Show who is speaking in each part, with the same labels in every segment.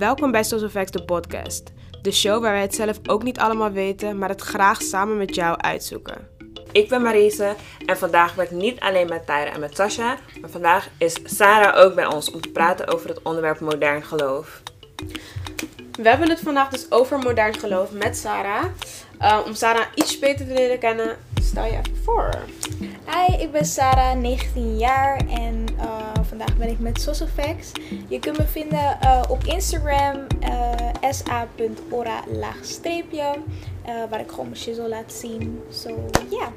Speaker 1: Welkom bij Social Facts, de podcast. De show waar wij het zelf ook niet allemaal weten, maar het graag samen met jou uitzoeken.
Speaker 2: Ik ben Marise en vandaag ben ik niet alleen met Tyra en met Sasha, maar vandaag is Sarah ook bij ons om te praten over het onderwerp modern geloof.
Speaker 1: We hebben het vandaag dus over modern geloof met Sarah. Uh, om Sarah iets beter te leren kennen, stel je even voor.
Speaker 3: Hi, ik ben Sarah, 19 jaar en uh, vandaag ben ik met Sosofacts. Je kunt me vinden uh, op Instagram uh, sa.ora laagstreepje, waar ik gewoon mijn shizzle laat zien. So, ja. Yeah.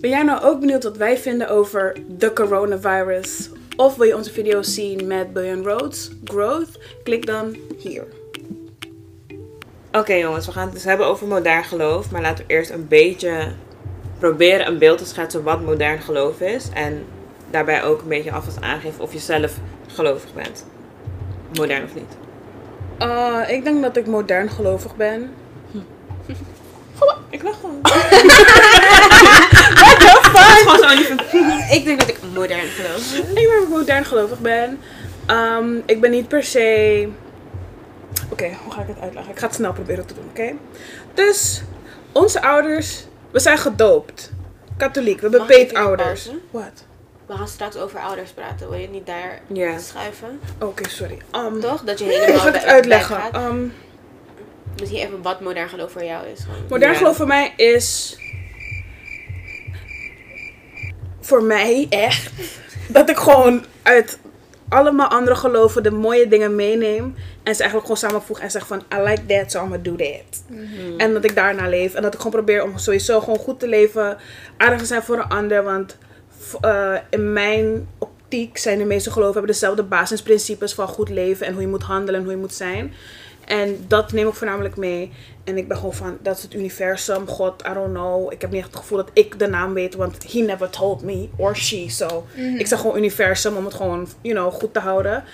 Speaker 4: Ben jij nou ook benieuwd wat wij vinden over de coronavirus? Of wil je onze video's zien met Billion Roads, Growth? Klik dan hier.
Speaker 2: Oké okay, jongens, we gaan het dus hebben over modern geloof. Maar laten we eerst een beetje proberen een beeld te schetsen wat modern geloof is. En daarbij ook een beetje alvast aangeven of je zelf gelovig bent. Modern of niet.
Speaker 4: Uh, ik denk dat ik modern gelovig ben. Hm.
Speaker 1: Ik lach gewoon.
Speaker 4: What the fuck?
Speaker 1: ik denk dat ik modern gelovig ben.
Speaker 4: Ik denk dat ik modern gelovig ben. Um, ik ben niet per se... Oké, okay, hoe ga ik het uitleggen? Ik ga het snel proberen te doen, oké? Okay? Dus, onze ouders, we zijn gedoopt. Katholiek, we hebben peetouders. Wat?
Speaker 1: We gaan straks over ouders praten. Wil je niet daar
Speaker 2: yeah.
Speaker 1: schuiven?
Speaker 4: Oké, okay, sorry. Um,
Speaker 1: Toch? Dat je helemaal
Speaker 4: ga ik het uitleggen. Um,
Speaker 1: Misschien even wat modern geloof voor jou is.
Speaker 4: Modern geloof voor mij is... Voor mij echt... dat ik gewoon uit allemaal andere geloven de mooie dingen meeneem. En ze eigenlijk gewoon samenvoeg en zeg van... I like that, so I'm gonna do that. Mm -hmm. En dat ik daarna leef. En dat ik gewoon probeer om sowieso gewoon goed te leven. Aardig te zijn voor een ander. Want uh, in mijn optiek zijn de meeste geloven... hebben dezelfde basisprincipes van goed leven. En hoe je moet handelen en hoe je moet zijn. En dat neem ik voornamelijk mee. En ik ben gewoon van, dat is het universum, God, I don't know. Ik heb niet echt het gevoel dat ik de naam weet, want he never told me, or she. So, mm. ik zeg gewoon universum om het gewoon, you know, goed te houden.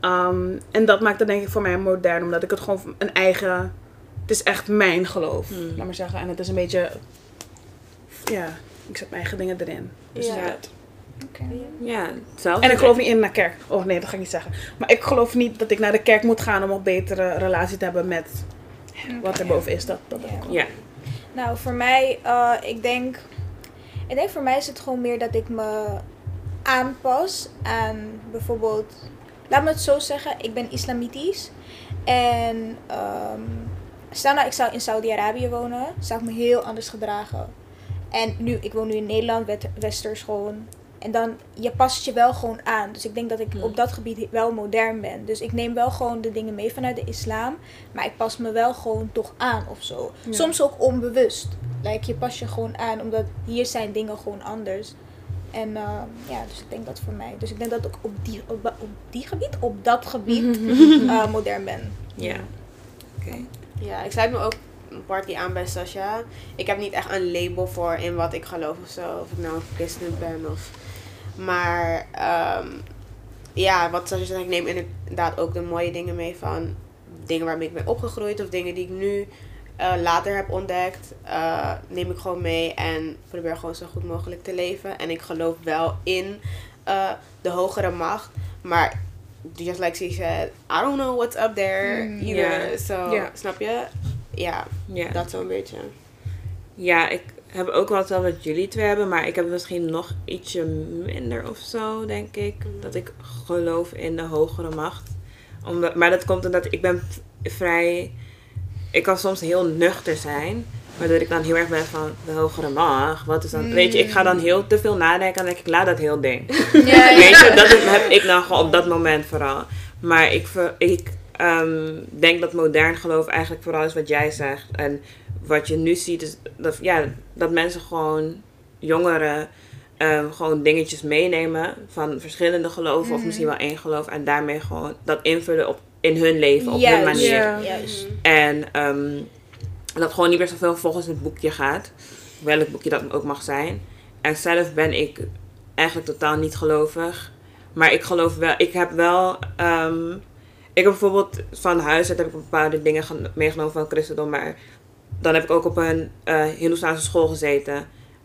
Speaker 4: Um, en dat maakt het denk ik voor mij modern, omdat ik het gewoon een eigen, het is echt mijn geloof, mm. laat maar zeggen. En het is een beetje, ja, ik zet mijn eigen dingen erin. Dus
Speaker 1: ja.
Speaker 4: dat.
Speaker 2: Okay. Ja.
Speaker 4: En ik geloof niet in naar kerk. Oh nee, dat ga ik niet zeggen. Maar ik geloof niet dat ik naar de kerk moet gaan om een betere relatie te hebben met okay. wat er boven is. Dat, dat
Speaker 2: ja. ja.
Speaker 3: Nou, voor mij, uh, ik denk. Ik denk voor mij is het gewoon meer dat ik me aanpas aan bijvoorbeeld. Laat me het zo zeggen, ik ben islamitisch. En um, stel nou, ik zou in Saudi-Arabië wonen, zou ik me heel anders gedragen. En nu, ik woon nu in Nederland, westers gewoon en dan, je past je wel gewoon aan. Dus ik denk dat ik op dat gebied wel modern ben. Dus ik neem wel gewoon de dingen mee vanuit de islam. Maar ik pas me wel gewoon toch aan of zo. Ja. Soms ook onbewust. Like, je pas je gewoon aan, omdat hier zijn dingen gewoon anders. En uh, ja, dus ik denk dat voor mij. Dus ik denk dat ik op die, op, op die gebied, op dat gebied, uh, modern ben.
Speaker 2: Ja. Oké. Okay.
Speaker 1: Ja, ik sluit me ook een party aan bij Sasha. Ik heb niet echt een label voor in wat ik geloof of zo. Of ik nou een christen ben of maar um, ja, wat je zegt, ik neem inderdaad ook de mooie dingen mee van dingen waarmee ik ben opgegroeid of dingen die ik nu uh, later heb ontdekt. Uh, neem ik gewoon mee en probeer gewoon zo goed mogelijk te leven. En ik geloof wel in uh, de hogere macht. Maar just like she said, I don't know what's up there mm, either. Yeah. So, yeah. snap je? Ja, yeah. dat zo'n beetje.
Speaker 2: Ja, ik heb ook wel wel wat jullie twee hebben, maar ik heb misschien nog ietsje minder of zo, denk ik. Dat ik geloof in de hogere macht. Omdat, maar dat komt omdat ik ben vrij. Ik kan soms heel nuchter zijn. Waardoor ik dan heel erg ben van de hogere macht. Wat is dan? Mm. Weet je, ik ga dan heel te veel nadenken en denk ik, laat dat heel ding. Ja, ja. Weet je, dat heb ik dan gewoon op dat moment vooral. Maar ik, ik um, denk dat modern geloof eigenlijk vooral is wat jij zegt. En wat je nu ziet is dat, ja, dat mensen gewoon, jongeren, um, gewoon dingetjes meenemen van verschillende geloven mm. of misschien wel één geloof. En daarmee gewoon dat invullen op, in hun leven, op hun manier.
Speaker 3: Ja. Juist.
Speaker 2: En um, dat gewoon niet meer zoveel volgens het boekje gaat. Welk boekje dat ook mag zijn. En zelf ben ik eigenlijk totaal niet gelovig. Maar ik geloof wel, ik heb wel. Um, ik heb bijvoorbeeld van huis uit heb ik bepaalde dingen meegenomen van christendom. Maar dan heb ik ook op een uh, Hindoestaanse school gezeten.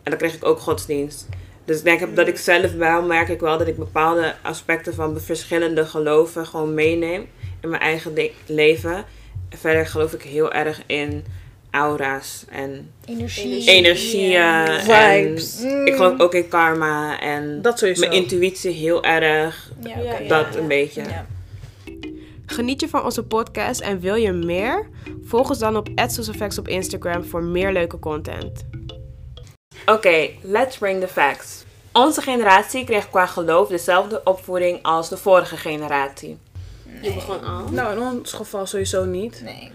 Speaker 2: En dan kreeg ik ook godsdienst. Dus ik denk dat ik zelf wel merk ik wel dat ik bepaalde aspecten van de verschillende geloven gewoon meeneem in mijn eigen leven. En verder geloof ik heel erg in aura's en
Speaker 3: Energie.
Speaker 2: energieën. en
Speaker 4: Vibes.
Speaker 2: ik geloof ook in karma en
Speaker 4: Dat
Speaker 2: mijn intuïtie heel erg.
Speaker 3: Ja,
Speaker 2: dat
Speaker 3: ja,
Speaker 2: een beetje.
Speaker 1: Geniet je van onze podcast en wil je meer? Volg ons dan op @sourceeffects op Instagram voor meer leuke content.
Speaker 2: Oké, let's bring the facts. Onze generatie kreeg qua geloof dezelfde opvoeding als de vorige generatie.
Speaker 1: Je begon al.
Speaker 4: Nou, in ons geval sowieso niet.
Speaker 3: Nee.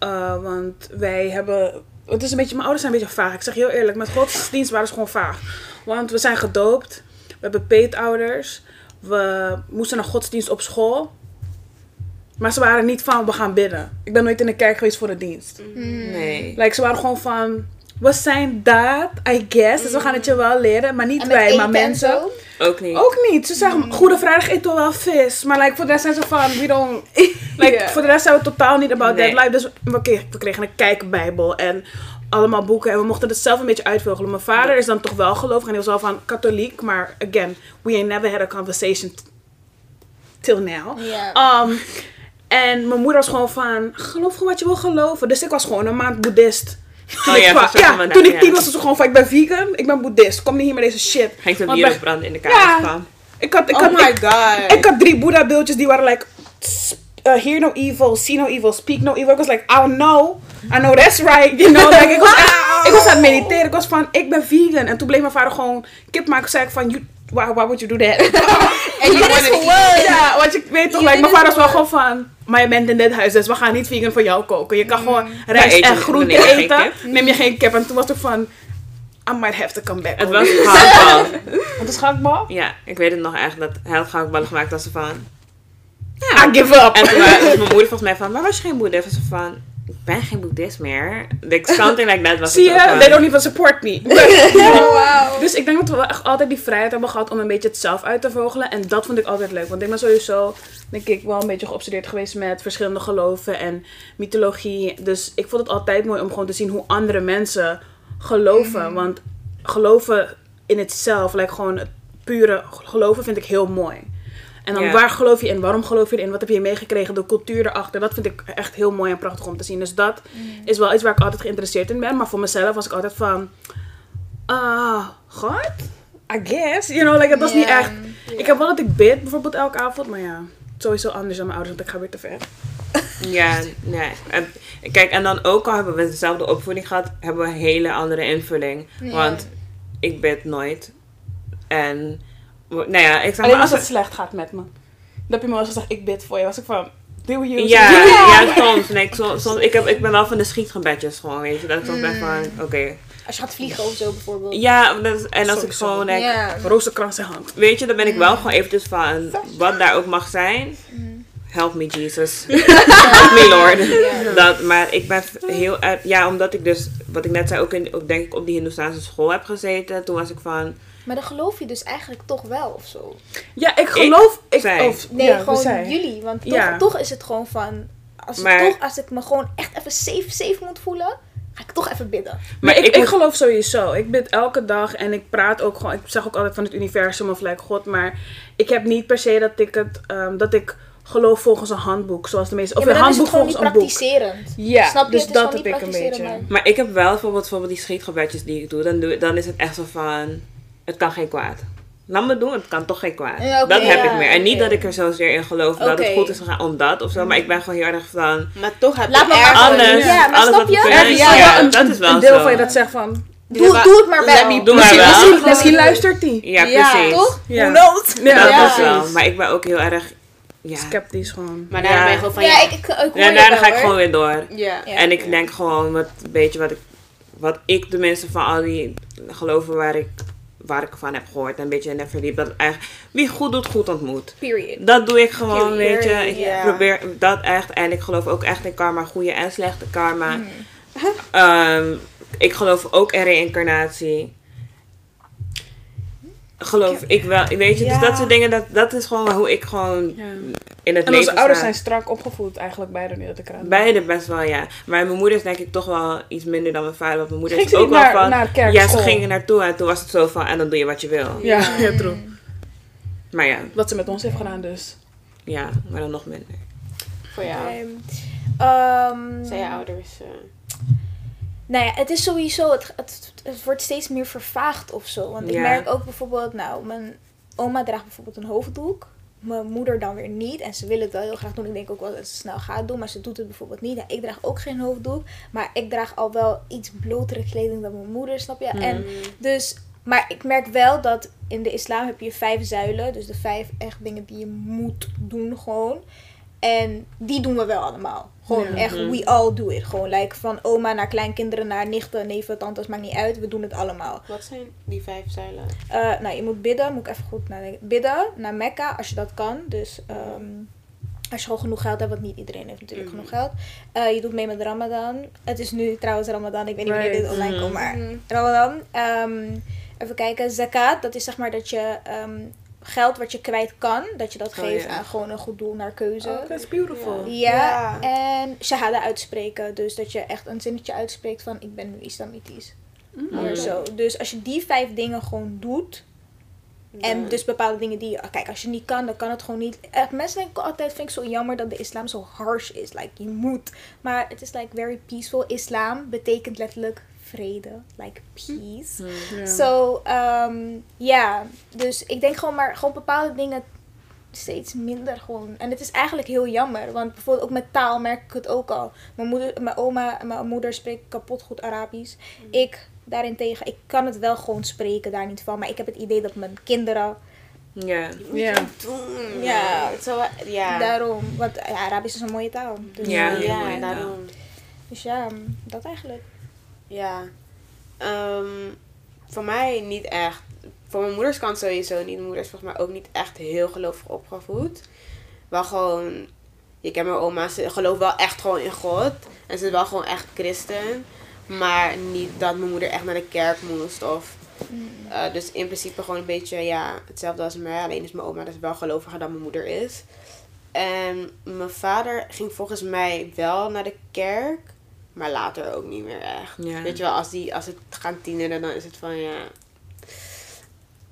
Speaker 4: Uh, want wij hebben. Het is een beetje, mijn ouders zijn een beetje vaag. Ik zeg heel eerlijk, met godsdienst waren ze gewoon vaag. Want we zijn gedoopt, we hebben peetouders, we moesten naar godsdienst op school. Maar ze waren niet van, we gaan bidden. Ik ben nooit in de kerk geweest voor de dienst.
Speaker 2: Nee.
Speaker 4: Like, ze waren gewoon van, we zijn dat, I guess. Dus we gaan het je wel leren. Maar niet wij, maar mensen.
Speaker 3: zo?
Speaker 2: Ook niet.
Speaker 4: Ook niet. Ze zeggen, Goede Vrijdag eten we wel vis. Maar like, voor de rest zijn ze van, we don't... Like. Voor de rest zijn we totaal niet about
Speaker 2: Nee.
Speaker 4: that life. Dus we kregen, we kregen een kijkbijbel en allemaal boeken. En we mochten het zelf een beetje uitvogelen. Mijn vader is dan toch wel gelovig en hij was wel van katholiek. Maar again, we ain't never had a conversation till now.
Speaker 3: Ja.
Speaker 4: Um, en mijn moeder was gewoon van, geloof gewoon wat je wil geloven. Dus ik was gewoon een maand boeddhist. Toen
Speaker 2: Oh
Speaker 4: ik,
Speaker 2: ja,
Speaker 4: ja, toen ik tien was, was ze gewoon van, ik ben vegan, ik ben boeddhist. Kom niet hier met deze shit. Want
Speaker 2: bier
Speaker 4: bij-
Speaker 2: branden in de kamer
Speaker 4: Ja.
Speaker 2: van.
Speaker 4: Ik had, ik
Speaker 1: Oh
Speaker 4: had,
Speaker 1: my
Speaker 4: ik,
Speaker 1: god.
Speaker 4: ik had drie Boeddha beeldjes die waren like, uh, hear no evil, see no evil, speak no evil. Ik was like, oh no, I know that's right, you know. Like, ik, was echt- ik was aan het mediteren, ik was van, ik ben vegan. En toen bleef mijn vader gewoon kip maken. zei ik van, you, why, why would you do that?
Speaker 1: En je wordt
Speaker 4: ja, want je weet toch, like, mijn vader was wel gewoon van, maar je bent in dit huis, dus we gaan niet vegan voor jou koken. Je kan gewoon rijst en groente eten, neem je geen kip. En toen was ik van, I might have to come back.
Speaker 2: Het was gehaktbal.
Speaker 4: Wat is gehaktbal?
Speaker 2: Ja, ik weet het nog echt dat hij had gehaktballen gemaakt als ze van...
Speaker 4: I give up.
Speaker 2: En toen was mijn moeder volgens mij van, maar was je geen boeddhist? Was ze van, ik ben geen boeddhist meer. Like, something like that was
Speaker 4: Zie je,
Speaker 2: van.
Speaker 4: they don't even support me.
Speaker 3: Oh, wauw.
Speaker 4: Dus ik denk dat we wel echt altijd die vrijheid hebben gehad om een beetje het zelf uit te vogelen. En dat vond ik altijd leuk. Want ik ben sowieso, denk ik, wel een beetje geobsedeerd geweest met verschillende geloven en mythologie. Dus ik vond het altijd mooi om gewoon te zien hoe andere mensen geloven. Want geloven in het zelf, like gewoon het pure geloven, vind ik heel mooi. En dan
Speaker 2: Ja.
Speaker 4: waar geloof je in? Waarom geloof je erin? Wat heb je meegekregen? De cultuur erachter. Dat vind ik echt heel mooi en prachtig om te zien. Dus dat is wel iets waar ik altijd geïnteresseerd in ben. Maar voor mezelf was ik altijd van... Ah, God? I guess. You know, like, het was niet echt... Ik heb wel dat ik bid, bijvoorbeeld elke avond. Maar ja, sowieso anders dan mijn ouders. Want ik ga weer te ver.
Speaker 2: Ja, nee. En, kijk, en dan ook al hebben we dezelfde opvoeding gehad, hebben we een hele andere invulling. Want ik bid nooit. En, nou ja, ik zeg
Speaker 4: Alleen
Speaker 2: maar
Speaker 4: als
Speaker 2: als
Speaker 4: het slecht gaat met me. Dan heb je me wel eens gezegd, ik bid voor je. Was ik van, do you?
Speaker 2: Ja, ja, soms. Nee, ik, soms, soms ik, heb, ik ben wel van de schietgebedjes gewoon, weet je. Dat ik soms ben van, oké.
Speaker 3: Als je gaat vliegen of zo bijvoorbeeld.
Speaker 2: Ja, dat en als ik gewoon denk,
Speaker 3: Ja.
Speaker 4: Rozenkrans in hand.
Speaker 2: weet je, dan ben ik wel gewoon eventjes van, wat daar ook mag zijn.
Speaker 3: Mm.
Speaker 2: Help me, Jesus. Help me, Lord.
Speaker 3: Ja.
Speaker 2: Dat, maar ik ben heel erg, ja, omdat ik dus, wat ik net zei, ook, in, ook denk ik op die Hindoestaanse school heb gezeten. Toen was ik van,
Speaker 3: Maar dan geloof je dus eigenlijk toch wel of zo.
Speaker 4: Ja, ik geloof... Ik,
Speaker 2: zij.
Speaker 4: of,
Speaker 3: Nee,
Speaker 4: ja,
Speaker 3: gewoon
Speaker 4: zij.
Speaker 3: jullie. Want toch,
Speaker 4: Ja.
Speaker 3: toch is het gewoon van... Als,
Speaker 2: Maar-
Speaker 3: toch, als ik me gewoon echt even safe, safe moet voelen, ga ik toch even bidden.
Speaker 4: Maar ik,
Speaker 2: ik
Speaker 4: geloof sowieso. Ik bid elke dag en ik praat ook gewoon. Ik zeg ook altijd van het universum of like God. Maar ik heb niet per se dat ik het ehm, dat ik geloof volgens een handboek, zoals de meeste. Of
Speaker 3: ja,
Speaker 4: een
Speaker 3: dan is het
Speaker 4: handboek
Speaker 3: gewoon
Speaker 4: volgens
Speaker 3: niet
Speaker 4: een boek.
Speaker 3: praktiserend.
Speaker 4: Ja,
Speaker 3: Snap je?
Speaker 4: dus
Speaker 3: Het is
Speaker 4: dat heb
Speaker 3: niet
Speaker 4: ik een beetje.
Speaker 3: maar-
Speaker 2: maar ik heb wel bijvoorbeeld, bijvoorbeeld die schietgebedjes die ik doe. Dan, doe. dan is het echt zo van, het kan geen kwaad. Laat me doen, het kan toch geen kwaad.
Speaker 3: Ja,
Speaker 2: dat heb
Speaker 3: ja,
Speaker 2: ik meer. En niet dat ik er zozeer in geloof dat het goed is gegaan omdat of zo. Maar ik ben gewoon heel erg van,
Speaker 1: Maar toch heb
Speaker 3: Laat maar
Speaker 1: ergens-
Speaker 3: gewoon-
Speaker 2: alles,
Speaker 3: Ja, maar
Speaker 2: alles
Speaker 3: snap je?
Speaker 4: Er is
Speaker 2: ja, dat is wel
Speaker 4: een deel
Speaker 2: zo.
Speaker 4: van je dat zegt van.
Speaker 3: Doe, doe het maar
Speaker 1: Let
Speaker 3: wel.
Speaker 1: me
Speaker 2: Doe maar
Speaker 4: Misschien,
Speaker 2: wel.
Speaker 4: misschien, misschien luistert hij.
Speaker 2: Ja,
Speaker 1: Ja,
Speaker 2: precies.
Speaker 3: Toch?
Speaker 4: Ja.
Speaker 3: Who knows?
Speaker 4: Ja,
Speaker 2: Dat wel.
Speaker 4: precies.
Speaker 2: Maar ik ben ook heel erg, ja.
Speaker 4: Sceptisch gewoon.
Speaker 1: Maar daar
Speaker 2: Ja.
Speaker 1: ben je gewoon van,
Speaker 3: Ja,
Speaker 1: ja.
Speaker 3: ik, ik, ik hoor
Speaker 2: Ja,
Speaker 3: je
Speaker 2: daarna
Speaker 3: wel,
Speaker 2: ga ik gewoon weer door.
Speaker 1: Ja.
Speaker 2: En ik denk gewoon, wat, een beetje wat ik, wat ik tenminste van al die geloven waar ik, waar ik van heb gehoord en een beetje in heb verdiept, dat eigenlijk, wie goed doet, goed ontmoet.
Speaker 3: Period.
Speaker 2: Dat doe ik gewoon,
Speaker 3: Period.
Speaker 2: weet je. Ik probeer dat echt. En ik geloof ook echt in karma, goede en slechte karma.
Speaker 3: Mm.
Speaker 2: Ehm, ik geloof ook in reïncarnatie. Geloof ik wel. Weet je, dus dat soort dingen, dat, dat is gewoon hoe ik gewoon
Speaker 4: Ja.
Speaker 2: in het
Speaker 4: En
Speaker 2: leven
Speaker 4: onze ouders
Speaker 2: sta.
Speaker 4: zijn strak opgevoed, eigenlijk beide nu dat ik eraan
Speaker 2: Beide best wel, ja. Maar mijn moeder is denk ik toch wel iets minder dan mijn vader. Want mijn moeder
Speaker 4: Ging
Speaker 2: is
Speaker 4: ze
Speaker 2: ook wel
Speaker 4: naar,
Speaker 2: van...
Speaker 4: naar kerk,
Speaker 2: ja, ze
Speaker 4: school?
Speaker 2: gingen naartoe en toen was het zo van... En dan doe je wat je wil.
Speaker 4: Ja,
Speaker 1: Ja.
Speaker 4: ja, true.
Speaker 2: Maar ja,
Speaker 4: Wat ze met ons heeft gedaan dus.
Speaker 2: ja, maar dan nog minder.
Speaker 1: Voor jou.
Speaker 3: Ehm, ehm,
Speaker 1: Zijn je ouders... eh,
Speaker 3: Nou ja, het is sowieso, het, het, het wordt steeds meer vervaagd of zo. Want ik merk ook bijvoorbeeld, nou, mijn oma draagt bijvoorbeeld een hoofddoek. Mijn moeder dan weer niet. En ze wil het wel heel graag doen. Ik denk ook wel dat ze snel gaat doen. Maar ze doet het bijvoorbeeld niet. Ja, ik draag ook geen hoofddoek. Maar ik draag al wel iets blotere kleding dan mijn moeder, snap je? En
Speaker 1: mm,
Speaker 3: dus, maar ik merk wel dat in de islam heb je vijf zuilen. Dus de vijf echt dingen die je moet doen gewoon. En die doen we wel allemaal. Gewoon
Speaker 4: Ja.
Speaker 3: echt, we all do it. Gewoon like van oma naar kleinkinderen, naar nichten, neven, tantes, maakt niet uit. We doen het allemaal.
Speaker 1: Wat zijn die vijf zuilen?
Speaker 3: Eh, nou, je moet bidden, moet ik even goed nadenken. Bidden naar Mekka, als je dat kan. Dus ehm, als je gewoon genoeg geld hebt, want niet iedereen heeft natuurlijk
Speaker 1: Mhm.
Speaker 3: genoeg geld. Eh, je doet mee met Ramadan. Het is nu trouwens Ramadan, ik weet niet wanneer dit
Speaker 4: Right.
Speaker 3: online
Speaker 2: Mhm.
Speaker 3: komt, maar
Speaker 1: Mhm.
Speaker 3: Ramadan. Ehm, even kijken, zakat, dat is zeg maar dat je ehm, geld wat je kwijt kan, dat je dat
Speaker 2: Oh,
Speaker 3: geeft
Speaker 2: ja.
Speaker 3: aan gewoon een goed doel naar keuze.
Speaker 4: Oh, that's beautiful.
Speaker 3: Ja,
Speaker 1: Ja.
Speaker 3: en shahada uitspreken. Dus dat je echt een zinnetje uitspreekt van ik ben nu islamitisch.
Speaker 4: Mm.
Speaker 3: Zo. Dus als je die vijf dingen gewoon doet. En dus bepaalde dingen die je... Kijk, als je niet kan, dan kan het gewoon niet. Echt, mensen denken altijd, vind ik zo jammer dat de islam zo harsh is. Like, je moet. Maar het is like very peaceful. Islam betekent letterlijk vrede. Like peace.
Speaker 4: Ja.
Speaker 3: So, ehm, ja. Dus ik denk gewoon maar, gewoon bepaalde dingen steeds minder gewoon. En het is eigenlijk heel jammer. Want bijvoorbeeld ook met taal merk ik het ook al. Mijn, moeder, mijn oma en mijn moeder spreken kapot goed Arabisch. Ik daarentegen, ik kan het wel gewoon spreken, daar niet van. Maar ik heb het idee dat mijn kinderen
Speaker 2: Ja.
Speaker 4: Ja.
Speaker 1: doen.
Speaker 3: Ja.
Speaker 1: ja.
Speaker 3: daarom... Want ja, Arabisch is een mooie taal. Dus
Speaker 2: Ja,
Speaker 1: daarom.
Speaker 3: dus ja dat eigenlijk.
Speaker 1: Ja. Ehm, voor mij niet echt. Voor mijn moeders kant sowieso niet. Mijn moeder is volgens mij ook niet echt heel gelovig opgevoed. Wel gewoon... Je kent mijn oma, ze gelooft wel echt gewoon in God. En ze is wel gewoon echt christen. Maar niet dat mijn moeder echt naar de kerk moest. Of, eh, dus in principe gewoon een beetje ja, hetzelfde als mij. Alleen is mijn oma dus wel geloviger dan mijn moeder is. En mijn vader ging volgens mij wel naar de kerk. Maar later ook niet meer echt.
Speaker 2: Ja.
Speaker 1: Weet je wel, als, die, als het gaan tieneren, dan is het van ja.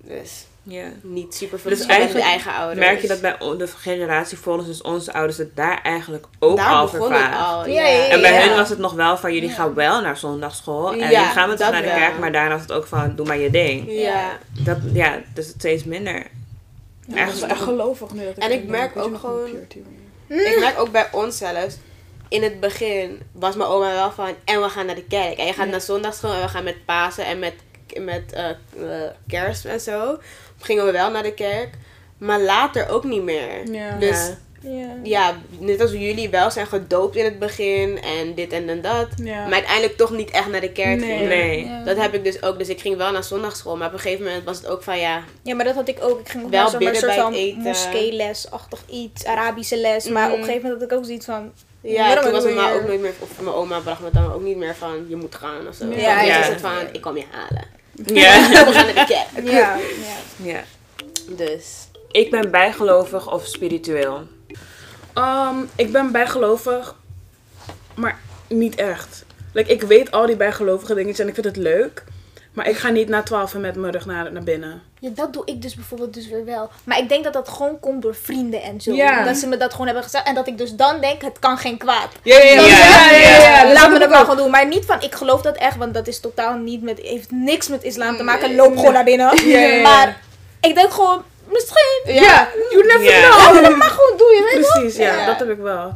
Speaker 1: Dus
Speaker 2: ja.
Speaker 1: niet super veel
Speaker 2: Dus
Speaker 1: eigenlijk eigen ouders.
Speaker 2: Merk je dat bij de generatie voor ons, dus onze ouders, het daar eigenlijk ook
Speaker 1: Daar
Speaker 2: al
Speaker 1: al.
Speaker 3: Ja,
Speaker 1: Ja.
Speaker 2: En bij hun was het nog wel van jullie
Speaker 3: Ja.
Speaker 2: gaan wel naar zondagschool. En
Speaker 1: Ja,
Speaker 2: jullie gaan met naar de kerk, maar daarna was het ook van doe maar je ding.
Speaker 1: Ja.
Speaker 2: Dat, ja, dus het steeds minder.
Speaker 4: Ja,
Speaker 2: Echt
Speaker 4: dat is wel echt gelovig nu dat ik
Speaker 1: En ik merk ook gewoon-? Ik merk ook bij ons zelfs. In het begin was mijn oma wel van. En we gaan naar de kerk. En je gaat
Speaker 4: Ja.
Speaker 1: naar zondagschool en we gaan met Pasen en met, met eh, eh, kerst en zo. Gingen we wel naar de kerk. Maar later ook niet meer.
Speaker 4: Ja.
Speaker 1: Dus
Speaker 2: Ja.
Speaker 3: Ja.
Speaker 1: net als jullie wel zijn gedoopt in het begin en dit en dan dat.
Speaker 4: Ja.
Speaker 1: Maar uiteindelijk toch niet echt naar de kerk
Speaker 4: Nee.
Speaker 1: gingen.
Speaker 2: Nee.
Speaker 3: Ja.
Speaker 1: Dat heb ik dus ook. Dus ik ging wel naar zondagschool. Maar op een gegeven moment was het ook van ja.
Speaker 3: Ja, maar dat had ik ook. Ik ging
Speaker 1: Wel
Speaker 3: wel zo'n soort
Speaker 1: bij
Speaker 3: van
Speaker 1: het eten.
Speaker 3: moskeeles-achtig iets, Arabische les. Maar
Speaker 1: Mhm.
Speaker 3: op een gegeven moment had ik ook zoiets van...
Speaker 1: Ja,
Speaker 3: Waarom
Speaker 1: toen was mijn ma ook nooit meer. Of mijn oma bracht me dan ook niet meer van je moet gaan of zo.
Speaker 4: Ja,
Speaker 1: Ja,
Speaker 2: ja.
Speaker 1: het van ik kom je halen.
Speaker 2: Ja.
Speaker 1: We gaan naar de kerk.
Speaker 3: Ja, ja.
Speaker 2: ja.
Speaker 1: Dus.
Speaker 2: Ik ben bijgelovig of spiritueel.
Speaker 4: Ehm, ik ben bijgelovig, maar niet echt. Like, ik weet al die bijgelovige dingetjes en ik vind het leuk. Maar ik ga niet na twaalf met mijn rug naar, naar binnen.
Speaker 3: Ja, dat doe ik dus bijvoorbeeld dus weer wel. Maar ik denk dat dat gewoon komt door vrienden en zo.
Speaker 4: Ja.
Speaker 3: Dat ze me dat gewoon hebben gezegd. En dat ik dus dan denk, het kan geen kwaad.
Speaker 4: Ja, ja,
Speaker 2: ja, ja,
Speaker 3: Laat me dat wel gewoon doen. Maar niet van, ik geloof dat echt. Want dat is totaal niet met, heeft niks met islam te maken.
Speaker 1: Nee.
Speaker 3: Loop gewoon naar binnen.
Speaker 4: Ja, ja, ja.
Speaker 3: Maar ik denk gewoon, misschien.
Speaker 4: Ja, you never know.
Speaker 3: Maar gewoon doe je, weet.
Speaker 4: Precies, ja, dat heb ik wel. Wel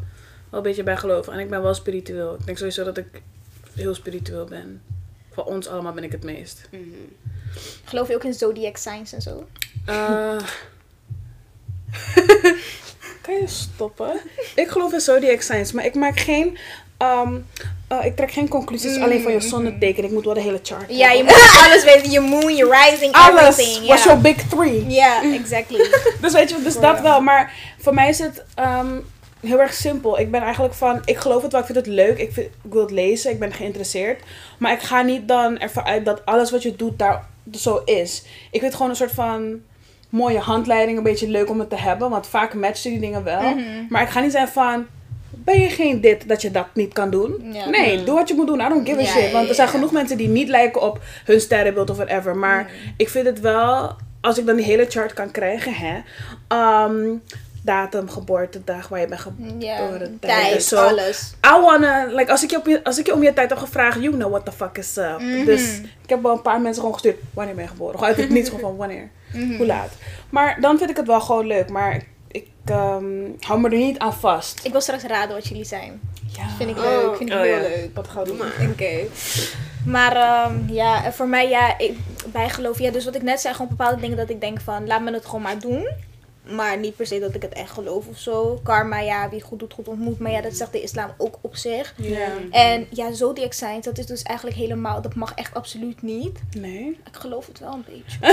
Speaker 4: een beetje bijgelovig. En ik ben wel spiritueel. Ik denk sowieso dat ik heel spiritueel ben. Voor ons allemaal ben ik het meest.
Speaker 1: mhm.
Speaker 3: Geloof je ook in zodiac signs en zo?
Speaker 4: Eh, kan je stoppen? Ik geloof in zodiac signs, maar ik maak geen... ehm, eh, ik trek geen conclusies alleen van je zonneteken. Ik moet wel de hele chart
Speaker 3: Ja, je moet alles weten. Je moon, je rising,
Speaker 4: Alles
Speaker 3: everything.
Speaker 4: was
Speaker 3: ja.
Speaker 4: your big three.
Speaker 3: Ja, exactly.
Speaker 4: Dus weet je, dus dat wel. Maar voor mij is het ehm, heel erg simpel. Ik ben eigenlijk van, ik geloof het wel, ik vind het leuk. Ik, vind, ik wil het lezen, ik ben geïnteresseerd. Maar ik ga niet dan ervan uit dat alles wat je doet daar zo is. Ik vind gewoon een soort van mooie handleiding een beetje leuk om het te hebben. Want vaak matchen die dingen wel.
Speaker 3: Mhm.
Speaker 4: Maar ik ga niet zeggen van... Ben je geen dit dat je dat niet kan doen?
Speaker 3: Ja.
Speaker 4: Nee, doe wat je moet doen. I don't give a
Speaker 3: Ja,
Speaker 4: shit. Want er zijn
Speaker 3: ja.
Speaker 4: genoeg mensen die niet lijken op hun sterrenbeeld of whatever. Maar
Speaker 3: Mhm.
Speaker 4: ik vind het wel... Als ik dan die hele chart kan krijgen, hè. ehm, datum, geboortedag, waar je bent geboren.
Speaker 3: Ja,
Speaker 4: tijden,
Speaker 3: tijd, alles.
Speaker 4: I wanna, like, als ik, je op je, als ik je om je tijd heb gevraagd, you know what the fuck is up.
Speaker 3: Mhm.
Speaker 4: Dus ik heb wel een paar mensen gewoon gestuurd, wanneer ben je geboren? Gewoon uit het niets, gewoon van wanneer,
Speaker 3: Mhm.
Speaker 4: hoe laat. Maar dan vind ik het wel gewoon leuk, maar ik ehm, hou me er niet aan vast.
Speaker 3: Ik wil straks raden wat jullie zijn.
Speaker 4: Ja.
Speaker 3: Vind ik
Speaker 1: Oh.
Speaker 3: leuk, vind ik
Speaker 2: Oh,
Speaker 3: heel
Speaker 2: ja.
Speaker 3: leuk.
Speaker 4: Wat gaan we doen?
Speaker 3: Oké. Maar ehm, ja, en voor mij, ja, ik, bijgeloof. Ja, dus wat ik net zei, gewoon bepaalde dingen dat ik denk van, laat me het gewoon maar doen. Maar niet per se dat ik het echt geloof of zo. Karma, ja, wie goed doet, goed ontmoet. Maar ja, dat zegt de islam ook op zich.
Speaker 4: Ja.
Speaker 3: En ja, zodiac signs, dat is dus eigenlijk helemaal, dat mag echt absoluut niet.
Speaker 4: Nee.
Speaker 3: Ik geloof het wel een beetje.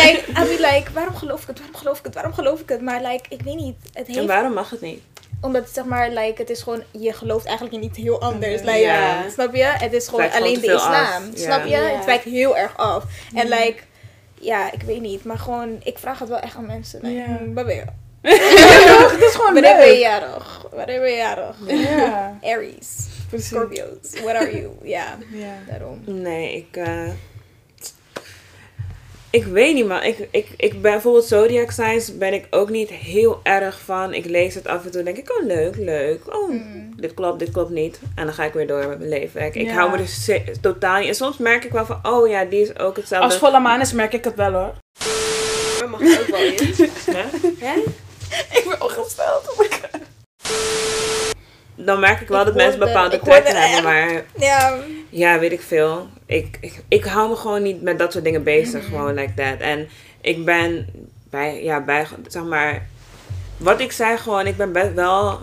Speaker 3: Like, I mean, like, waarom geloof ik het? Waarom geloof ik het? Waarom geloof ik het? Maar like, ik weet niet. Het
Speaker 2: En
Speaker 3: heeft,
Speaker 2: waarom mag het niet?
Speaker 3: omdat zeg maar, like, het is gewoon, je gelooft eigenlijk in iets heel anders. Like. Snap je? Het is gewoon alleen de islam.
Speaker 2: af.
Speaker 3: Snap je? Het wijkt heel erg af. En like, ja, ik weet niet. Maar gewoon, ik vraag het wel echt aan mensen.
Speaker 4: Ja.
Speaker 3: hmm, Waar ben je?
Speaker 4: het is gewoon
Speaker 3: Wanneer ben je jarig? Wanneer ben je jarig?
Speaker 4: Ja,
Speaker 3: Aries.
Speaker 4: precies.
Speaker 3: Scorpios. What are you? Ja,
Speaker 4: Ja.
Speaker 3: daarom.
Speaker 2: Nee, ik. eh, ik weet niet, man. Ik, ik, ik ben bijvoorbeeld Zodiac Signs ben ik ook niet heel erg van. Ik lees het af en toe en denk ik, oh leuk, leuk. Oh,
Speaker 3: Mm.
Speaker 2: dit klopt, dit klopt niet. En dan ga ik weer door met mijn leven. Ik, ik hou me er se- totaal niet. En soms merk ik wel van, oh ja, die is ook hetzelfde.
Speaker 4: Als volle maan is, merk ik het wel hoor.
Speaker 1: Maar mag ook wel in. Hè?
Speaker 4: Ik ben ongesteld.
Speaker 2: Dan merk ik wel
Speaker 3: Ik
Speaker 2: dat mensen bepaalde trekken hebben, maar
Speaker 3: Ja.
Speaker 2: Ja, weet ik veel. Ik, ik, ik hou me gewoon niet met dat soort dingen bezig,
Speaker 3: Mhm.
Speaker 2: gewoon like that. En ik ben bij, ja, bij, zeg maar, wat ik zei gewoon, ik ben best wel,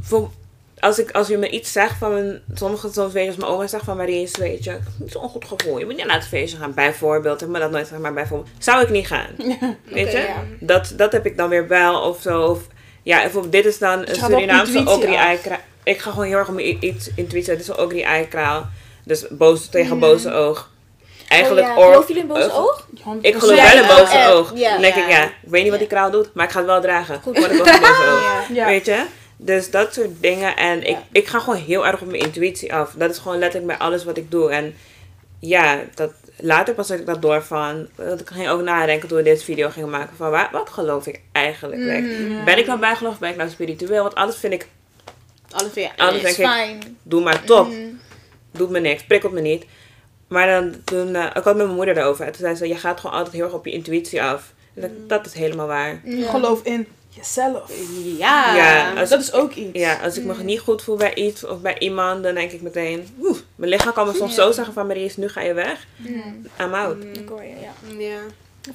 Speaker 2: voor, als, ik, als je me iets zegt van, mijn, sommige soms weet je, als mijn oma zegt van Maries, weet je, ik heb niet zo'n goed gevoel, je moet niet naar het feestje gaan, bijvoorbeeld, ik heb me dat nooit gezegd, maar bijvoorbeeld, zou ik niet gaan, weet je?
Speaker 3: ja.
Speaker 2: Dat, dat heb ik dan weer wel, of zo, of, ja, bijvoorbeeld, dit is dan een Surinaamse
Speaker 4: intuïtie
Speaker 2: ogri
Speaker 4: af.
Speaker 2: eikraal. Ik ga gewoon heel erg om iets intuïtie, dit is een ogri eikraal. Dus boos tegen boze oog. Eigenlijk
Speaker 3: oh, ja. Geloof jullie in boze
Speaker 2: oog-? Ik geloof wel in boze oog.
Speaker 3: ja.
Speaker 2: Dan denk ik,
Speaker 1: Ja.
Speaker 2: ik weet niet wat die kraal doet, maar ik ga het wel dragen.
Speaker 3: Goed.
Speaker 2: Gewoon ik boze oog. Weet je? Dus dat soort dingen. En ik, ik ga gewoon heel erg op mijn intuïtie af. Dat is gewoon letterlijk bij alles wat ik doe. En ja, dat, later pas had ik dat door van... Dat ik ging ook nadenken toen we deze video gingen maken. Van waar, wat geloof ik eigenlijk? Like,
Speaker 3: Mhm.
Speaker 2: Ben ik nou bijgeloof? Ben ik nou spiritueel? Want alles vind ik...
Speaker 1: Alles weer.
Speaker 2: Alles
Speaker 3: Is
Speaker 2: denk ik,
Speaker 3: fijn.
Speaker 2: doe maar top.
Speaker 3: Mhm.
Speaker 2: Doet me niks. Prikkelt me niet. Maar dan, toen... eh, ik had met mijn moeder daarover. En toen zei ze, je gaat gewoon altijd heel erg op je intuïtie af. En dat, dat is helemaal waar.
Speaker 4: Je gelooft in jezelf.
Speaker 1: Ja.
Speaker 2: Ja, als-
Speaker 4: Dat is ook iets.
Speaker 2: Ja, als ik me niet goed voel bij iets of bij iemand, dan denk ik meteen, oeh, mijn lichaam kan me soms zo zeggen van Maries, nu ga je weg.
Speaker 3: Mhm.
Speaker 2: I'm out.
Speaker 3: Ik hoor je, ja.
Speaker 1: Ja.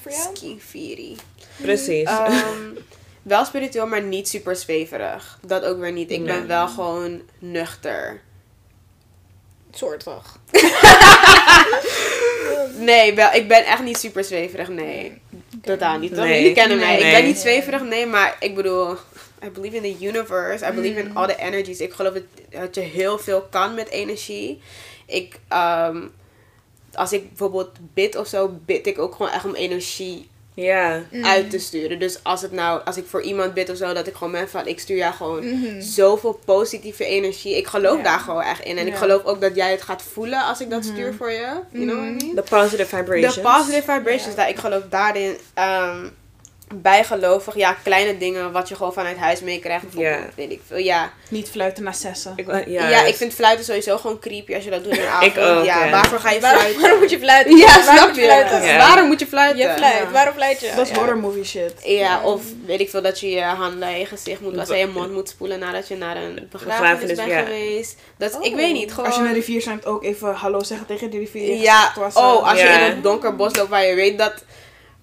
Speaker 3: Voor jou?
Speaker 1: Skifiri.
Speaker 2: Precies.
Speaker 1: Ehm, wel spiritueel, maar niet super zweverig. Dat ook weer niet. Ik
Speaker 2: Nee.
Speaker 1: ben wel gewoon nuchter.
Speaker 3: Soortig.
Speaker 1: Nee, wel, ik ben echt niet super zweverig. Nee. Totaal niet. Toch?
Speaker 2: Nee.
Speaker 1: Jullie kennen mij.
Speaker 2: Nee.
Speaker 1: Ik ben niet zweverig, nee, maar ik bedoel. I believe in the universe. I believe in
Speaker 3: Mm.
Speaker 1: all the energies. Ik geloof dat, dat je heel veel kan met energie. Ik, ehm, als ik bijvoorbeeld bid of zo, bid ik ook gewoon echt om energie
Speaker 2: ja.
Speaker 3: Mhm.
Speaker 1: uit te sturen. Dus als het nou, als ik voor iemand bid of zo, dat ik gewoon ben van, ik stuur jou gewoon
Speaker 3: Mhm.
Speaker 1: zoveel positieve energie. Ik geloof
Speaker 3: Ja.
Speaker 1: daar gewoon echt in. En ik geloof ook dat jij het gaat voelen als ik dat stuur voor je. You know what I mean?
Speaker 2: The positive vibrations.
Speaker 1: De positive vibrations,
Speaker 3: Ja.
Speaker 1: daar, ik geloof daarin. ehm bijgelovig, ja, kleine dingen wat je gewoon vanuit huis meekrijgt. Bijvoorbeeld,
Speaker 2: Ja.
Speaker 1: weet ik veel. Ja.
Speaker 4: Niet fluiten naar zessen.
Speaker 2: Ik, ja,
Speaker 1: Ja, ik vind fluiten sowieso gewoon creepy als je dat doet in de avond.
Speaker 2: ook,
Speaker 1: ja,
Speaker 2: ja.
Speaker 1: waarvoor ga je fluiten?
Speaker 3: waarom moet je fluiten?
Speaker 1: Ja,
Speaker 3: Waarom
Speaker 1: snap
Speaker 3: moet
Speaker 1: je?
Speaker 3: fluiten?
Speaker 2: Ja.
Speaker 1: Waarom moet je fluiten?
Speaker 3: Je fluit.
Speaker 1: Ja.
Speaker 3: Waarom fluit je?
Speaker 4: Dat is
Speaker 3: Ja.
Speaker 4: horror movie shit.
Speaker 1: Ja, of weet ik veel dat je je handen en je gezicht moet wassen en je mond moet spoelen nadat je naar een begrafenis bent
Speaker 2: ja.
Speaker 1: geweest. Dat,
Speaker 3: Oh.
Speaker 1: Ik weet niet, gewoon...
Speaker 4: Als je naar de rivier zijn, ook even hallo zeggen tegen die rivier.
Speaker 1: Ja,
Speaker 4: Het was,
Speaker 1: oh, als
Speaker 2: Ja.
Speaker 1: je in een donker bos loopt waar je weet dat,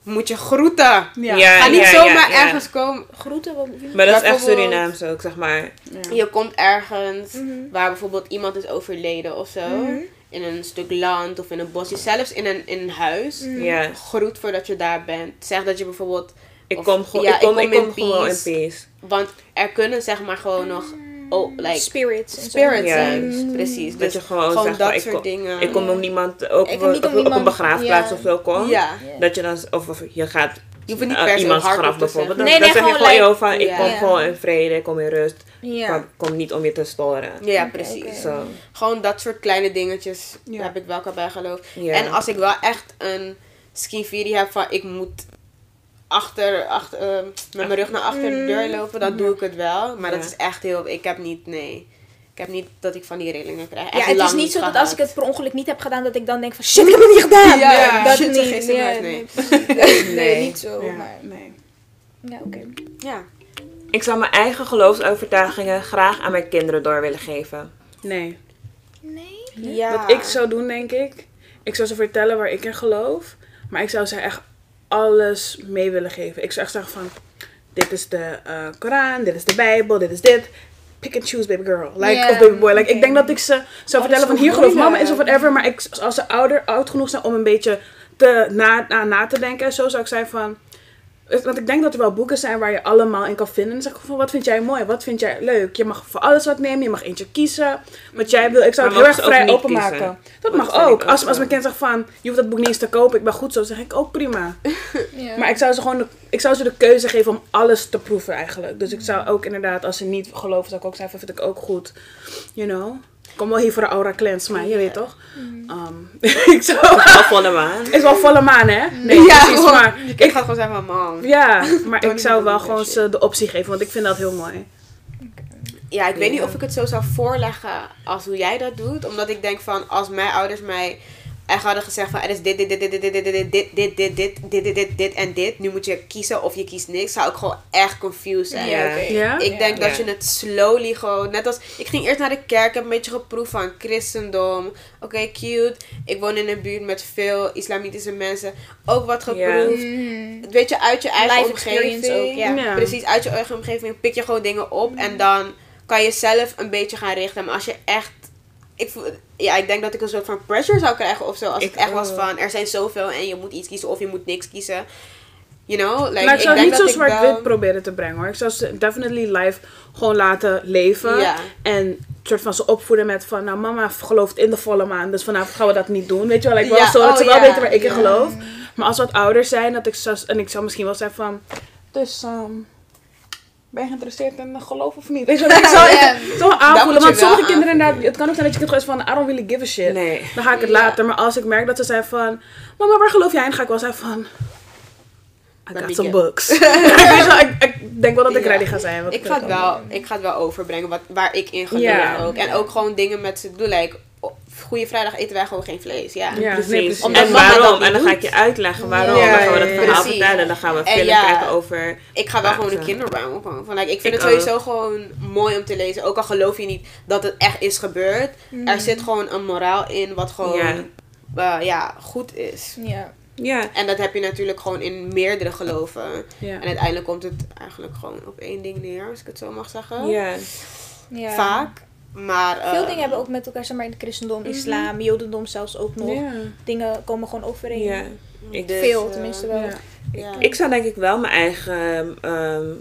Speaker 1: moet je groeten.
Speaker 4: Ja.
Speaker 2: Ja.
Speaker 1: Ga niet
Speaker 2: ja,
Speaker 1: zomaar
Speaker 2: ja.
Speaker 1: ergens komen.
Speaker 3: Groeten? wat-
Speaker 2: Maar dat is echt Surinaams ook, zeg maar.
Speaker 4: Ja.
Speaker 1: Je komt ergens
Speaker 3: Mhm.
Speaker 1: waar bijvoorbeeld iemand is overleden of zo.
Speaker 3: Mhm.
Speaker 1: In een stuk land of in een bosje. Zelfs in een, in een huis.
Speaker 3: Mhm.
Speaker 2: Ja.
Speaker 1: Groet voordat je daar bent. Zeg dat je bijvoorbeeld...
Speaker 2: Ik
Speaker 1: Of-
Speaker 2: kom, ik kom,
Speaker 1: ik
Speaker 2: ik
Speaker 1: kom in
Speaker 2: gewoon in
Speaker 1: peace.
Speaker 2: peace.
Speaker 1: Want er kunnen zeg maar gewoon nog oh, like,
Speaker 3: Spirits. en zo.
Speaker 1: spirits
Speaker 2: Ja.
Speaker 1: zijn. Precies.
Speaker 2: Dat
Speaker 1: Dus
Speaker 2: je gewoon,
Speaker 1: gewoon
Speaker 2: zegt
Speaker 1: dat
Speaker 2: van, ik,
Speaker 1: soort
Speaker 2: kom,
Speaker 1: dingen.
Speaker 2: ik kom om niemand op,
Speaker 3: Ik
Speaker 2: op, een begraafplaats
Speaker 3: ja.
Speaker 2: of zo kom.
Speaker 1: Ja.
Speaker 2: Dat je dan, of, of je gaat
Speaker 1: Je hoeft niet
Speaker 2: eh,
Speaker 1: per se
Speaker 2: iemands graf bijvoorbeeld. Dan,
Speaker 3: Nee,
Speaker 2: dan
Speaker 3: nee,
Speaker 2: zeg je
Speaker 3: gewoon
Speaker 2: van, ik kom gewoon in vrede, ik kom in rust. Ik kom niet om je te storen.
Speaker 1: Ja, precies. Gewoon dat soort kleine dingetjes heb ik wel bij geloof. En als ik wel echt een skinvirie heb van ik moet achter, achter eh, met mijn rug naar achter de deur lopen, dan doe ik het wel. Maar dat is echt heel, ik heb niet, nee. Ik heb niet dat ik van die rillingen krijg.
Speaker 3: Ja, het is niet zo dat als ik het per ongeluk niet heb gedaan, dat ik dan denk van shit, ik heb het niet gedaan.
Speaker 1: Ja,
Speaker 4: Ja.
Speaker 3: dat
Speaker 1: shit,
Speaker 3: niet.
Speaker 1: gisteren maar, nee.
Speaker 3: nee,
Speaker 2: Nee.
Speaker 3: niet zo.
Speaker 4: Ja,
Speaker 3: Maar,
Speaker 4: nee.
Speaker 3: ja, oké.
Speaker 1: Ja.
Speaker 2: Ik zou mijn eigen geloofsovertuigingen graag aan mijn kinderen door willen geven.
Speaker 4: Nee.
Speaker 3: Nee?
Speaker 1: ja.
Speaker 4: Wat ik zou doen, denk ik. Ik zou ze vertellen waar ik in geloof. Maar ik zou ze echt alles mee willen geven. Ik zou echt zeggen van... Dit is de eh, Koran, dit is de Bijbel, dit is dit. Pick and choose, baby girl. Like, of baby boy. Like, ik denk dat ik ze zou vertellen van hier geloof mama is of whatever. Maar ik, als ze ouder, oud genoeg zijn om een beetje te, na, na, na te denken. Zo zou ik zijn van... Want ik denk dat er wel boeken zijn waar je allemaal in kan vinden. En dan zeg ik van, wat vind jij mooi? Wat vind jij leuk? Je mag voor alles wat nemen. Je mag eentje kiezen. Wat jij wil. Ik zou
Speaker 2: Maar
Speaker 4: het heel erg vrij openmaken.
Speaker 2: kiezen?
Speaker 4: Dat mag ook.
Speaker 2: ook
Speaker 4: Als, als mijn kind zegt van, je hoeft dat boek niet eens te kopen. Ik ben goed zo. Dan zeg ik ook prima.
Speaker 3: Ja.
Speaker 4: Maar ik zou ze gewoon de, ik zou ze de keuze geven om alles te proeven eigenlijk. Dus ik zou ook inderdaad, als ze niet geloven, zou ik ook zeggen, van, vind ik ook goed. You know? Ik kom wel hier voor de aura cleanse, maar je weet toch? Um, ik zou...
Speaker 2: Al volle maan.
Speaker 4: is wel volle maan, hè? Nee,
Speaker 1: ja,
Speaker 4: precies.
Speaker 1: gewoon,
Speaker 4: Maar
Speaker 1: ik
Speaker 4: ik,
Speaker 1: ga gewoon zeggen van man.
Speaker 4: ja, maar ik zou wel gewoon ze de optie geven, want ik vind dat heel mooi.
Speaker 1: Ja, ik weet niet of ik het zo zou voorleggen als hoe jij dat doet. Omdat ik denk van, als mijn ouders mij echt hadden gezegd van, er is dit, dit, dit, dit, dit, dit, dit, dit, dit, dit, dit, dit, dit, dit, dit, dit en dit. Nu moet je kiezen of je kiest niks. Zou ik gewoon echt confused zijn. Ik denk dat je het slowly gewoon, net als, ik ging eerst naar de kerk, heb een beetje geproefd van christendom. Oké, cute. Ik woon in een buurt met veel islamitische mensen. Ook wat geproefd.
Speaker 3: Mm.
Speaker 1: Weet je, uit je eigen omgeving. Precies, uit je eigen omgeving pik je gewoon dingen op. En dan kan je zelf een beetje gaan richten. Maar als je echt... Ik, ja, ik denk dat ik een soort van pressure zou krijgen of zo. Als
Speaker 2: Ik
Speaker 1: het echt was van, er zijn zoveel en je moet iets kiezen of je moet niks kiezen. You know? Like,
Speaker 4: maar ik zou
Speaker 1: denk
Speaker 4: niet zo
Speaker 1: ik
Speaker 4: zwart-wit
Speaker 1: wel-
Speaker 4: proberen te brengen hoor. Ik zou ze definitely live gewoon laten leven. En soort van ze opvoeden met van, nou mama gelooft in de volle maan, dus vanavond gaan we dat niet doen. Weet je wel, like, wel
Speaker 1: Ja,
Speaker 4: zo dat
Speaker 1: oh,
Speaker 4: ze wel
Speaker 1: ja,
Speaker 4: weten waar ik in geloof. Maar als we wat ouder zijn, dat ik en ik zou misschien wel zeggen van, dus ehm, ben je geïnteresseerd in geloof of niet? Weet je wel, ik zou het
Speaker 1: moet
Speaker 4: aanvoelen. Want sommige kinderen
Speaker 1: aanvoelen.
Speaker 4: inderdaad, het kan ook zijn dat je kind gewoon is van, I don't really give a shit.
Speaker 2: Nee.
Speaker 4: Dan ga ik het
Speaker 1: Ja.
Speaker 4: later. Maar als ik merk dat ze zijn van, mama waar geloof jij in? Dan ga ik wel zeggen van, I got
Speaker 1: me
Speaker 4: some books. Ik, ik denk wel dat ik
Speaker 1: Ja.
Speaker 4: ready ga zijn. wat
Speaker 1: Ik ga, het wel, ik ga het wel overbrengen wat, waar ik in geloof
Speaker 4: Ja.
Speaker 1: ook. En ook gewoon dingen met ze doen. Like, Goede Vrijdag eten wij gewoon geen vlees. Ja.
Speaker 4: Ja,
Speaker 2: Precies.
Speaker 4: nee, precies.
Speaker 1: Omdat
Speaker 2: en waarom? En dan ga ik je uitleggen waarom.
Speaker 4: Ja,
Speaker 2: dan gaan we dat verhaal
Speaker 1: Precies.
Speaker 2: vertellen. Dan gaan we
Speaker 1: En
Speaker 2: film
Speaker 1: ja.
Speaker 2: kijken over...
Speaker 1: Ik ga wel gewoon een kinderbijbel gewoon. Van, like, ik vind
Speaker 2: Ik
Speaker 1: het sowieso gewoon mooi om te lezen. Ook al geloof je niet dat het echt is gebeurd. Er zit gewoon een moraal in wat gewoon
Speaker 2: Ja.
Speaker 1: eh, ja, goed is.
Speaker 3: Ja.
Speaker 2: Ja.
Speaker 1: En dat heb je natuurlijk gewoon in meerdere geloven.
Speaker 4: Ja.
Speaker 1: En uiteindelijk komt het eigenlijk gewoon op één ding neer, als ik het zo mag zeggen.
Speaker 2: Ja.
Speaker 3: ja.
Speaker 1: Vaak. Maar,
Speaker 3: Veel
Speaker 1: eh,
Speaker 3: dingen hebben ook met elkaar, zeg maar, in het christendom, islam, jodendom zelfs ook nog. Dingen komen gewoon overeen.
Speaker 2: Ja.
Speaker 1: dus,
Speaker 3: Veel,
Speaker 1: eh,
Speaker 3: tenminste wel.
Speaker 2: Ik zou denk ik wel mijn eigen ehm,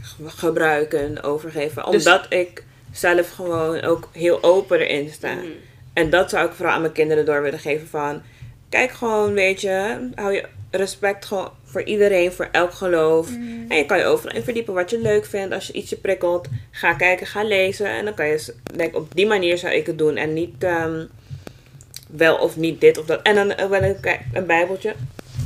Speaker 2: ge- gebruiken overgeven.
Speaker 4: Dus-
Speaker 2: Omdat ik zelf gewoon ook heel open erin sta.
Speaker 1: Mhm.
Speaker 2: En dat zou ik vooral aan mijn kinderen door willen geven van... Kijk gewoon, weet je, hou je respect gewoon voor iedereen, voor elk geloof. En je kan je overal in verdiepen wat je leuk vindt. Als je iets je prikkelt, ga kijken, ga lezen. En dan kan je, denk op die manier zou ik het doen. En niet ehm, wel of niet dit of dat. En dan wel een, een bijbeltje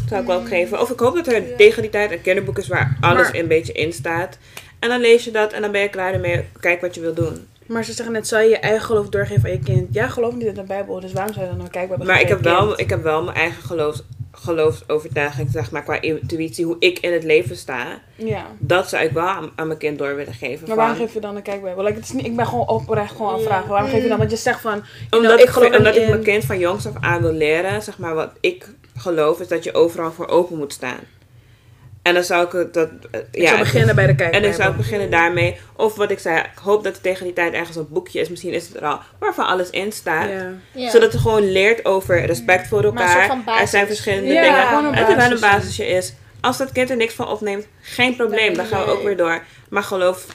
Speaker 2: zou ik wel geven. Of ik hoop dat er
Speaker 3: Ja.
Speaker 2: tegen die tijd een kinderboek is waar alles
Speaker 4: Maar-
Speaker 2: een beetje in staat. En dan lees je dat en dan ben je klaar ermee. Kijk wat je wil doen.
Speaker 4: Maar ze zeggen net, zou je je eigen geloof doorgeven aan je kind? Ja, geloof niet in de Bijbel, dus waarom zou je dan een kijkbijbel
Speaker 2: Maar ik heb, wel, ik heb wel mijn eigen geloofs, geloofsovertuiging, zeg maar, qua intuïtie, hoe ik in het leven sta.
Speaker 4: Ja.
Speaker 2: Dat zou ik wel aan, aan mijn kind door willen geven.
Speaker 4: Maar waarom geef je dan een kijkbijbel? Like, het is niet, ik ben gewoon oprecht gewoon aan het vragen. Waarom geef je dan? Want je zegt van, know,
Speaker 2: omdat
Speaker 4: ik geloof
Speaker 2: omdat ik mijn kind van jongs af aan wil leren, zeg maar, wat ik geloof, is dat je overal voor open moet staan. En dan zou ik het dat. eh,
Speaker 4: Ik
Speaker 2: ja,
Speaker 4: zou beginnen bij de
Speaker 2: En
Speaker 4: kijkbijbel.
Speaker 2: dan zou ik beginnen daarmee. Of wat ik zei, ik hoop dat er tegen die tijd ergens een boekje is. Misschien is het er al. Waarvan alles in staat.
Speaker 4: Ja.
Speaker 3: Ja.
Speaker 2: Zodat je gewoon leert over respect voor
Speaker 3: Maar een soort
Speaker 2: elkaar.
Speaker 3: van basis.
Speaker 2: Er zijn verschillende
Speaker 4: Ja,
Speaker 2: dingen. en er wel een
Speaker 4: basis.
Speaker 2: basisje is. Als dat kind er niks van opneemt, geen probleem. Dan gaan we ook weer door. Maar geloof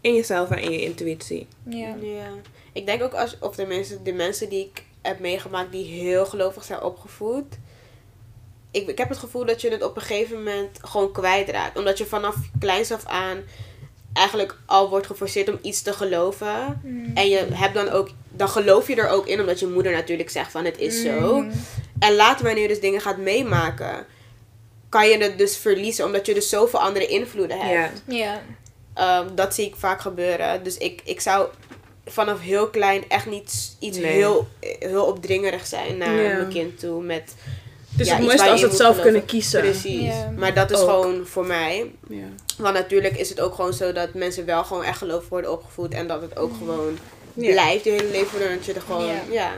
Speaker 2: in jezelf en in je intuïtie.
Speaker 3: Ja.
Speaker 1: Ja. Ik denk ook als, of tenminste de mensen die ik heb meegemaakt die heel gelovig zijn opgevoed. Ik, ik heb het gevoel dat je het op een gegeven moment gewoon kwijtraakt. Omdat je vanaf kleins af aan eigenlijk al wordt geforceerd om iets te geloven.
Speaker 3: Mm.
Speaker 1: En je hebt dan ook, dan geloof je er ook in, omdat je moeder natuurlijk zegt van het is zo.
Speaker 3: Mm.
Speaker 1: En later wanneer je dus dingen gaat meemaken, kan je het dus verliezen. Omdat je dus zoveel andere invloeden hebt.
Speaker 2: Ja.
Speaker 3: Ja.
Speaker 1: Ehm, dat zie ik vaak gebeuren. Dus ik, ik zou vanaf heel klein echt niet iets
Speaker 2: Nee.
Speaker 1: heel, heel opdringerig zijn naar mijn kind toe. Met,
Speaker 4: Het is
Speaker 1: Ja,
Speaker 4: het mooiste als ze het zelf kunnen kiezen.
Speaker 1: Precies.
Speaker 3: Ja.
Speaker 1: Maar dat is
Speaker 4: Ook.
Speaker 1: gewoon voor mij.
Speaker 4: Ja.
Speaker 1: Want natuurlijk is het ook gewoon zo dat mensen wel gewoon echt geloof worden opgevoed. En dat het ook gewoon
Speaker 4: Ja.
Speaker 1: blijft je hele leven. Dat je er gewoon,
Speaker 3: Ja.
Speaker 1: ja.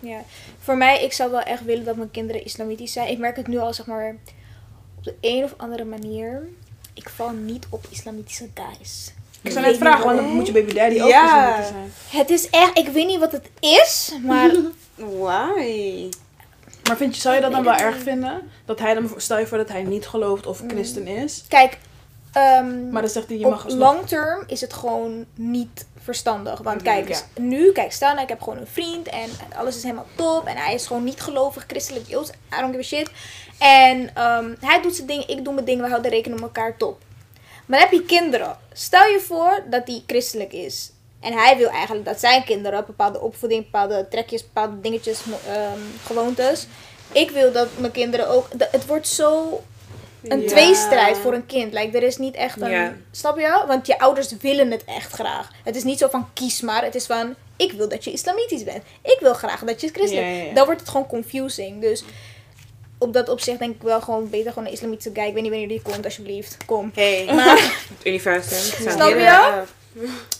Speaker 3: Ja, voor mij, ik zou wel echt willen dat mijn kinderen islamitisch zijn. Ik merk het nu al, zeg maar, op de een of andere manier. Ik val niet op islamitische guys.
Speaker 4: Ik zou net vragen, want dan moet je baby daddy ook
Speaker 1: Ja.
Speaker 4: islamitisch zijn.
Speaker 3: Het is echt, ik weet niet wat het is, maar
Speaker 1: Why?
Speaker 4: Maar vind je, zou je dat dan wel erg vinden? Dat hij dan, stel je voor dat hij niet gelooft of christen is.
Speaker 3: kijk, ehm,
Speaker 4: Maar dan zegt hij, je
Speaker 3: op
Speaker 4: mag alsnog-
Speaker 3: long term is het gewoon niet verstandig. Want kijk,
Speaker 1: ja.
Speaker 3: nu, kijk, stel nou, ik heb gewoon een vriend en alles is helemaal top. En hij is gewoon niet gelovig, christelijk, joods, I don't give a shit. En ehm, hij doet zijn ding, ik doe mijn ding, we houden rekening met elkaar top. Maar dan heb je kinderen. Stel je voor dat hij christelijk is. En hij wil eigenlijk dat zijn kinderen bepaalde opvoeding, bepaalde trekjes, bepaalde dingetjes, ehm, gewoontes. Ik wil dat mijn kinderen ook. Het wordt zo een
Speaker 1: Ja.
Speaker 3: tweestrijd voor een kind. Like, er is niet echt een.
Speaker 2: Ja.
Speaker 3: Snap je? Want je ouders willen het echt graag. Het is niet zo van kies maar. Het is van ik wil dat je islamitisch bent. Ik wil graag dat je christelijk
Speaker 4: ja.
Speaker 3: Dan wordt het gewoon confusing. Dus op dat opzicht denk ik wel gewoon beter gewoon een islamitische guy. Ik weet niet wanneer die komt, alsjeblieft. Kom.
Speaker 1: Hey.
Speaker 3: Maar,
Speaker 2: Het universum.
Speaker 3: Snap je?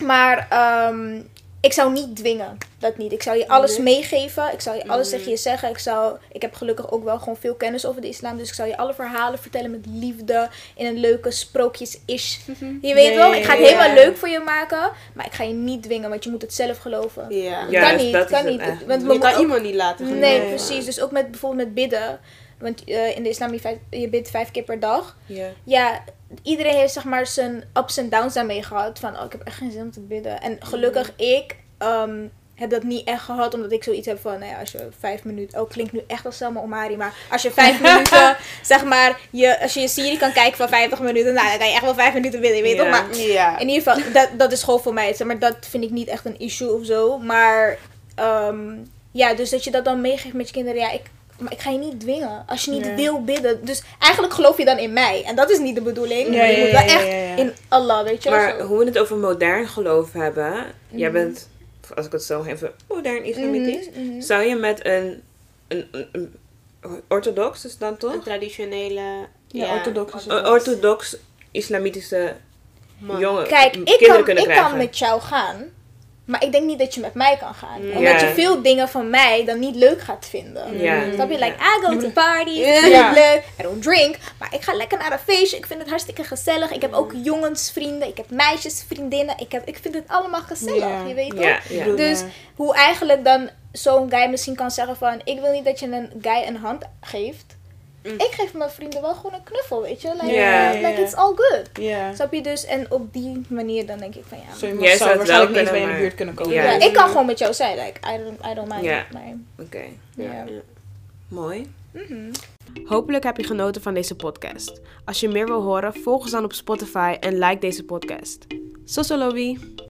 Speaker 3: Maar ehm, ik zou niet dwingen. Dat niet. Ik zou je alles
Speaker 1: Nee.
Speaker 3: meegeven. Ik zou je alles
Speaker 1: Mhm.
Speaker 3: tegen je zeggen. Ik, zou, ik heb gelukkig ook wel gewoon veel kennis over de islam. Dus ik zou je alle verhalen vertellen met liefde. In een leuke sprookjes-ish. Je weet wel, ik ga het
Speaker 4: ja,
Speaker 3: helemaal leuk voor je maken. Maar ik ga je niet dwingen, want je moet het zelf geloven.
Speaker 1: Ja.
Speaker 2: Ja,
Speaker 3: kan niet,
Speaker 2: dat
Speaker 3: kan niet.
Speaker 2: echt.
Speaker 3: Want
Speaker 1: Je
Speaker 3: we
Speaker 1: kan iemand niet laten
Speaker 3: Nee,
Speaker 1: geloven.
Speaker 3: precies. Dus ook met bijvoorbeeld met bidden. Want eh, in de islam je, vijf- je bidt vijf keer per dag.
Speaker 2: Ja.
Speaker 3: Ja, iedereen heeft zeg maar zijn ups en downs daarmee gehad. Van, oh, ik heb echt geen zin om te bidden. En gelukkig ik ehm, heb dat niet echt gehad. Omdat ik zoiets heb van, nou ja, als je vijf minuten... Oh, klinkt nu echt als Selma Omari. Maar als je vijf minuten, zeg maar... Je, als je je serie kan kijken van 50 minuten... Nou, dan kan je echt wel vijf minuten bidden, je weet
Speaker 2: Ja.
Speaker 3: toch? Maar in ieder geval, dat, dat is gewoon voor mij. Zeg maar dat vind ik niet echt een issue of zo. Maar ehm, ja, dus dat je dat dan meegeeft met je kinderen. Ja, ik, maar ik ga je niet dwingen. Als je niet wil bidden. Dus eigenlijk geloof je dan in mij. En dat is niet de bedoeling.
Speaker 4: Ja,
Speaker 3: maar je
Speaker 4: ja,
Speaker 3: moet wel
Speaker 4: ja,
Speaker 3: echt
Speaker 4: ja, ja.
Speaker 3: in Allah, weet je wel.
Speaker 2: Maar
Speaker 3: zo.
Speaker 2: hoe we het over modern geloof hebben. Jij
Speaker 3: Mhm.
Speaker 2: bent, als ik het zo even modern islamitisch.
Speaker 3: Mhm, mhm.
Speaker 2: Zou je met een, een, een, een orthodox is dan toch?
Speaker 1: Een traditionele...
Speaker 4: Ja, orthodox
Speaker 2: orthodox islamitische
Speaker 1: man.
Speaker 2: jongen.
Speaker 3: Kijk,
Speaker 2: m-
Speaker 3: ik,
Speaker 2: kinderen
Speaker 3: kan,
Speaker 2: kunnen
Speaker 3: ik
Speaker 2: krijgen.
Speaker 3: kan met jou gaan. Maar ik denk niet dat je met mij kan gaan.
Speaker 1: Ja.
Speaker 3: Omdat je veel dingen van mij dan niet leuk gaat vinden.
Speaker 2: Ja.
Speaker 3: Snap je? Like, I go to parties,
Speaker 1: Ja.
Speaker 3: ik vind
Speaker 4: Ja.
Speaker 3: het leuk, I don't drink. Maar ik ga lekker naar een feestje, ik vind het hartstikke gezellig. Ik heb ook jongensvrienden, ik heb meisjesvriendinnen. Ik, heb, ik vind het allemaal gezellig, je weet toch? Dus hoe eigenlijk dan zo'n guy misschien kan zeggen van... Ik wil niet dat je een guy een hand geeft.
Speaker 1: Mm.
Speaker 3: Ik geef mijn vrienden wel gewoon een knuffel, weet je? Like, it's all good.
Speaker 4: Ja.
Speaker 3: Snap je dus? En op die manier dan denk ik van ja...
Speaker 4: Zo
Speaker 2: Jij
Speaker 4: zou waarschijnlijk
Speaker 2: wel
Speaker 4: niet eens bij je in de buurt kunnen komen.
Speaker 2: Ja.
Speaker 3: Ja, ik kan gewoon met jou zijn. Like, I don't, I don't mind.
Speaker 2: Ja.
Speaker 3: Maar,
Speaker 2: Oké,
Speaker 3: ja.
Speaker 2: mooi.
Speaker 1: Hopelijk heb je genoten van deze podcast. Als je meer wil horen, volg ons dan op Spotify en like deze podcast. Soso lobby!